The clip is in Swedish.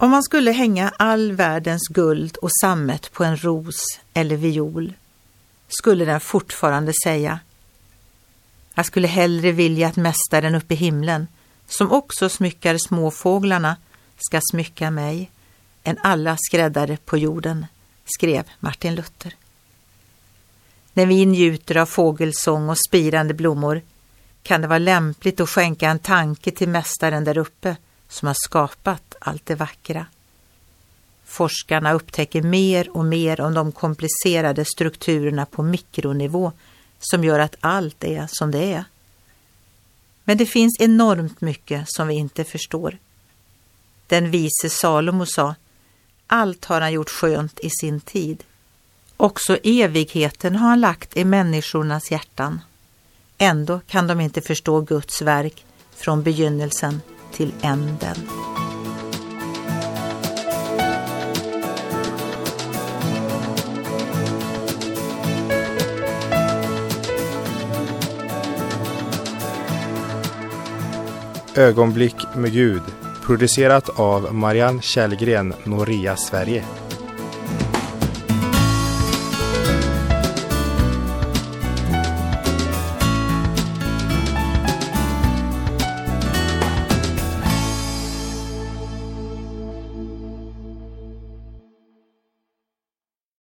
Om man skulle hänga all världens guld och sammet på en ros eller viol skulle den fortfarande säga Jag skulle hellre vilja att mästaren uppe i himlen, som också smyckar småfåglarna, ska smycka mig än alla skräddare på jorden, skrev Martin Luther. När vi njuter av fågelsång och spirande blommor kan det vara lämpligt att skänka en tanke till mästaren där uppe som har skapat allt det vackra. Forskarna upptäcker mer och mer om de komplicerade strukturerna på mikronivå som gör att allt är som det är. Men det finns enormt mycket som vi inte förstår. Den vise Salomo sa, allt har han gjort skönt i sin tid. Också evigheten har han lagt i människornas hjärtan. Ändå kan de inte förstå Guds verk från begynnelsen till änden. Ögonblick med Gud producerat av Marianne Källgren, Noria Sverige.